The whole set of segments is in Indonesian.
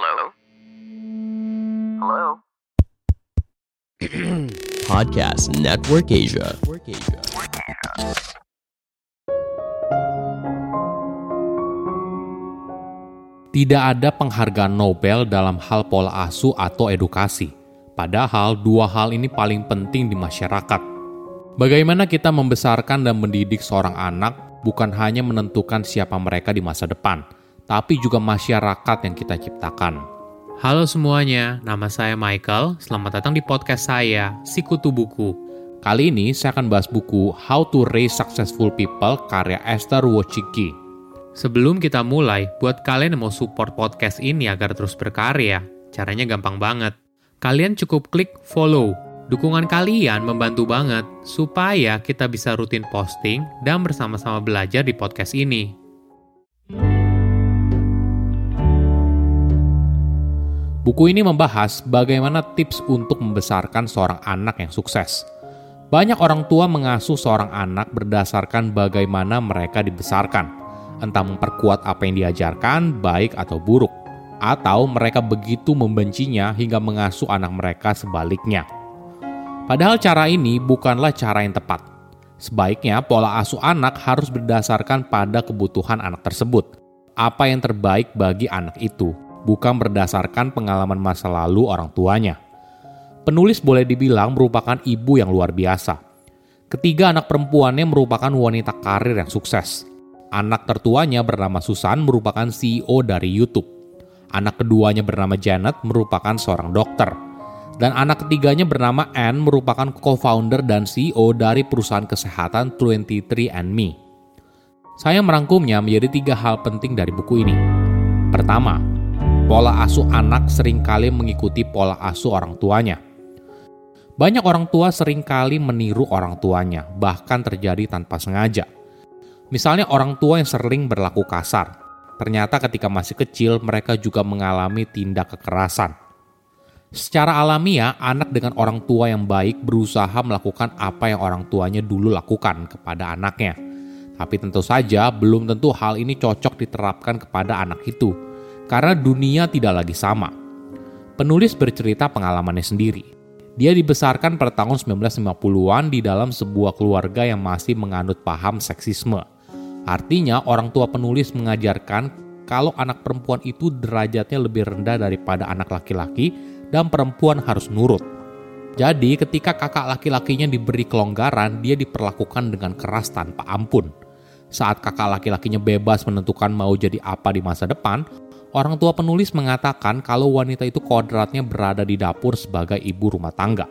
Hello? Hello? Podcast Network Asia. Tidak ada penghargaan Nobel dalam hal pola asuh atau edukasi. Padahal dua hal ini paling penting di masyarakat. Bagaimana kita membesarkan dan mendidik seorang anak bukan hanya menentukan siapa mereka di masa depan, tapi juga masyarakat yang kita ciptakan. Halo semuanya, nama saya Michael. Selamat datang di podcast saya, Sikutu Buku. Kali ini saya akan bahas buku How to Raise Successful People karya Esther Wojcicki. Sebelum kita mulai, buat kalian yang mau support podcast ini agar terus berkarya, caranya gampang banget. Kalian cukup klik follow. Dukungan kalian membantu banget supaya kita bisa rutin posting dan bersama-sama belajar di podcast ini. Buku ini membahas bagaimana tips untuk membesarkan seorang anak yang sukses. Banyak orang tua mengasuh seorang anak berdasarkan bagaimana mereka dibesarkan entah memperkuat apa yang diajarkan, baik atau buruk, atau mereka begitu membencinya hingga mengasuh anak mereka sebaliknya. Padahal cara ini bukanlah cara yang tepat. Sebaiknya pola asuh anak harus berdasarkan pada kebutuhan anak tersebut. Apa yang terbaik bagi anak itu, bukan berdasarkan pengalaman masa lalu orang tuanya. Penulis boleh dibilang merupakan ibu yang luar biasa. Ketiga anak perempuannya merupakan wanita karir yang sukses, Anak tertuanya bernama Susan merupakan CEO dari YouTube. Anak keduanya bernama Janet merupakan seorang dokter. Dan anak ketiganya bernama Anne merupakan co-founder dan CEO dari perusahaan kesehatan 23andMe. Saya merangkumnya menjadi tiga hal penting dari buku ini. Pertama, pola asuh anak sering kali mengikuti pola asuh orang tuanya. Banyak orang tua sering kali meniru orang tuanya, bahkan terjadi tanpa sengaja – Misalnya orang tua yang sering berlaku kasar. Ternyata ketika masih kecil mereka juga mengalami tindak kekerasan. Secara alamiah, anak dengan orang tua yang baik berusaha melakukan apa yang orang tuanya dulu lakukan kepada anaknya. Tapi tentu saja belum tentu hal ini cocok diterapkan kepada anak itu, karena dunia tidak lagi sama. Penulis bercerita pengalamannya sendiri. Dia dibesarkan pada tahun 1950-an di dalam sebuah keluarga yang masih menganut paham seksisme Artinya orang tua penulis mengajarkan kalau anak perempuan itu derajatnya lebih rendah daripada anak laki-laki dan perempuan harus nurut. Jadi ketika kakak laki-lakinya diberi kelonggaran, dia diperlakukan dengan keras tanpa ampun. Saat kakak laki-lakinya bebas menentukan mau jadi apa di masa depan, orang tua penulis mengatakan kalau wanita itu kodratnya berada di dapur sebagai ibu rumah tangga.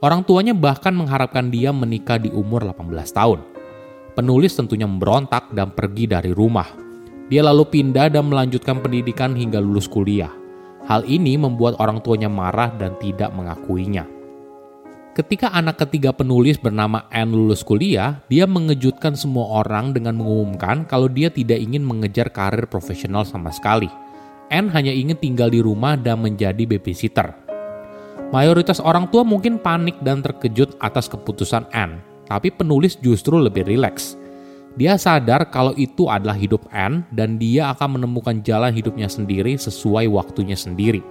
Orang tuanya bahkan mengharapkan dia menikah di umur 18 tahun. Penulis tentunya memberontak dan pergi dari rumah. Dia lalu pindah dan melanjutkan pendidikan hingga lulus kuliah. Hal ini membuat orang tuanya marah dan tidak mengakuinya. Ketika anak ketiga penulis bernama Anne lulus kuliah, dia mengejutkan semua orang dengan mengumumkan kalau dia tidak ingin mengejar karir profesional sama sekali. Anne hanya ingin tinggal di rumah dan menjadi babysitter. Mayoritas orang tua mungkin panik dan terkejut atas keputusan Anne tapi penulis justru lebih rileks. Dia sadar kalau itu adalah hidup Anne dan dia akan menemukan jalan hidupnya sendiri sesuai waktunya sendiri.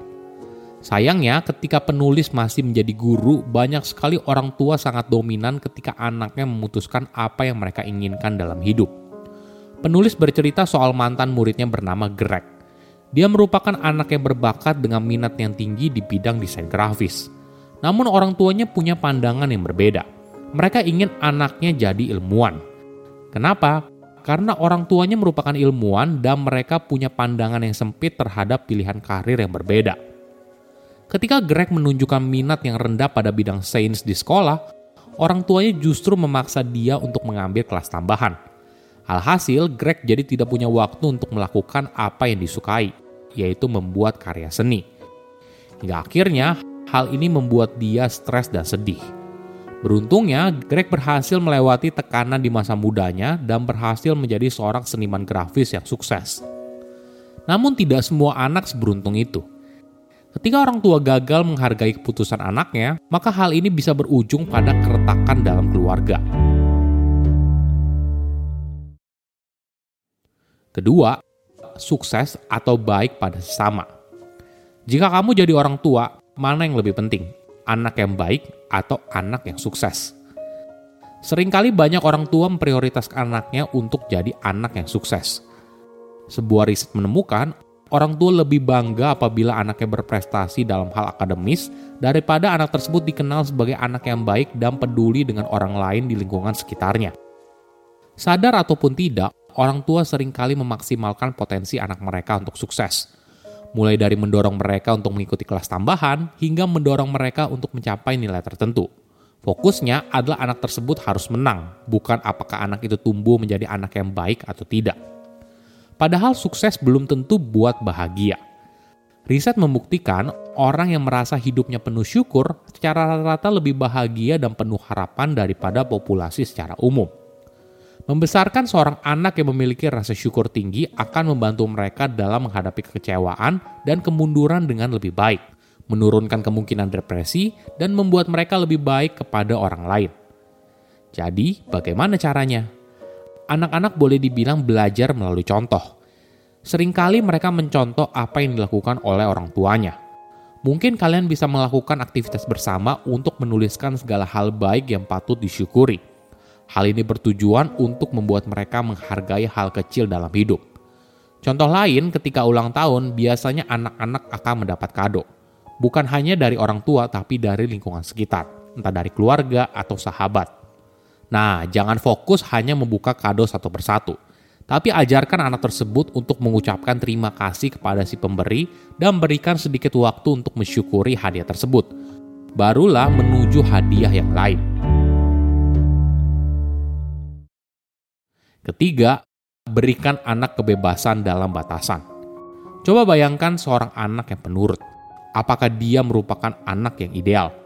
Sayangnya, ketika penulis masih menjadi guru, banyak sekali orang tua sangat dominan ketika anaknya memutuskan apa yang mereka inginkan dalam hidup. Penulis bercerita soal mantan muridnya bernama Greg. Dia merupakan anak yang berbakat dengan minat yang tinggi di bidang desain grafis. Namun orang tuanya punya pandangan yang berbeda mereka ingin anaknya jadi ilmuwan. Kenapa? Karena orang tuanya merupakan ilmuwan dan mereka punya pandangan yang sempit terhadap pilihan karir yang berbeda. Ketika Greg menunjukkan minat yang rendah pada bidang sains di sekolah, orang tuanya justru memaksa dia untuk mengambil kelas tambahan. Alhasil, Greg jadi tidak punya waktu untuk melakukan apa yang disukai, yaitu membuat karya seni. Hingga akhirnya, hal ini membuat dia stres dan sedih. Beruntungnya, Greg berhasil melewati tekanan di masa mudanya dan berhasil menjadi seorang seniman grafis yang sukses. Namun tidak semua anak seberuntung itu. Ketika orang tua gagal menghargai keputusan anaknya, maka hal ini bisa berujung pada keretakan dalam keluarga. Kedua, sukses atau baik pada sesama. Jika kamu jadi orang tua, mana yang lebih penting? Anak yang baik atau anak yang sukses? Seringkali banyak orang tua memprioritaskan anaknya untuk jadi anak yang sukses. Sebuah riset menemukan, orang tua lebih bangga apabila anaknya berprestasi dalam hal akademis daripada anak tersebut dikenal sebagai anak yang baik dan peduli dengan orang lain di lingkungan sekitarnya. Sadar ataupun tidak, orang tua sering kali memaksimalkan potensi anak mereka untuk sukses mulai dari mendorong mereka untuk mengikuti kelas tambahan hingga mendorong mereka untuk mencapai nilai tertentu. Fokusnya adalah anak tersebut harus menang, bukan apakah anak itu tumbuh menjadi anak yang baik atau tidak. Padahal sukses belum tentu buat bahagia. Riset membuktikan orang yang merasa hidupnya penuh syukur secara rata-rata lebih bahagia dan penuh harapan daripada populasi secara umum. Membesarkan seorang anak yang memiliki rasa syukur tinggi akan membantu mereka dalam menghadapi kekecewaan dan kemunduran dengan lebih baik, menurunkan kemungkinan depresi, dan membuat mereka lebih baik kepada orang lain. Jadi, bagaimana caranya? Anak-anak boleh dibilang belajar melalui contoh. Seringkali mereka mencontoh apa yang dilakukan oleh orang tuanya. Mungkin kalian bisa melakukan aktivitas bersama untuk menuliskan segala hal baik yang patut disyukuri Hal ini bertujuan untuk membuat mereka menghargai hal kecil dalam hidup. Contoh lain, ketika ulang tahun, biasanya anak-anak akan mendapat kado. Bukan hanya dari orang tua, tapi dari lingkungan sekitar, entah dari keluarga atau sahabat. Nah, jangan fokus hanya membuka kado satu persatu, tapi ajarkan anak tersebut untuk mengucapkan terima kasih kepada si pemberi dan berikan sedikit waktu untuk mensyukuri hadiah tersebut. Barulah menuju hadiah yang lain. Ketiga, berikan anak kebebasan dalam batasan. Coba bayangkan seorang anak yang penurut. Apakah dia merupakan anak yang ideal?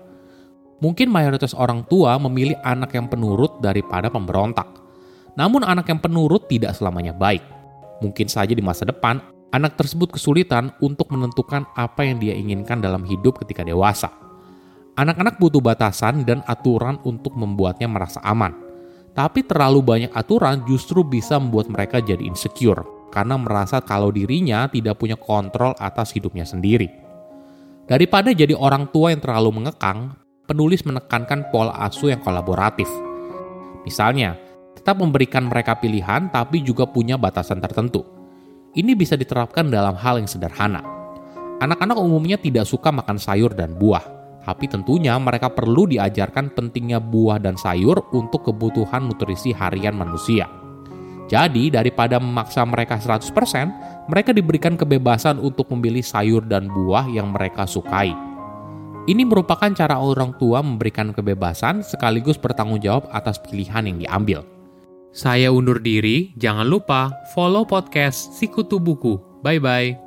Mungkin mayoritas orang tua memilih anak yang penurut daripada pemberontak. Namun anak yang penurut tidak selamanya baik. Mungkin saja di masa depan, anak tersebut kesulitan untuk menentukan apa yang dia inginkan dalam hidup ketika dewasa. Anak-anak butuh batasan dan aturan untuk membuatnya merasa aman. Tapi terlalu banyak aturan justru bisa membuat mereka jadi insecure karena merasa kalau dirinya tidak punya kontrol atas hidupnya sendiri. Daripada jadi orang tua yang terlalu mengekang, penulis menekankan pola asuh yang kolaboratif. Misalnya, tetap memberikan mereka pilihan tapi juga punya batasan tertentu. Ini bisa diterapkan dalam hal yang sederhana. Anak-anak umumnya tidak suka makan sayur dan buah, tapi tentunya mereka perlu diajarkan pentingnya buah dan sayur untuk kebutuhan nutrisi harian manusia. Jadi daripada memaksa mereka 100%, mereka diberikan kebebasan untuk memilih sayur dan buah yang mereka sukai. Ini merupakan cara orang tua memberikan kebebasan sekaligus bertanggung jawab atas pilihan yang diambil. Saya undur diri, jangan lupa follow podcast Sikutu Buku. Bye-bye.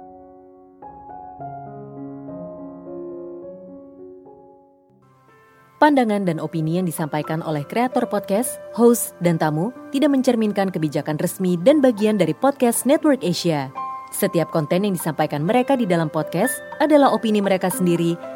Pandangan dan opini yang disampaikan oleh kreator podcast, host, dan tamu tidak mencerminkan kebijakan resmi dan bagian dari podcast Network Asia. Setiap konten yang disampaikan mereka di dalam podcast adalah opini mereka sendiri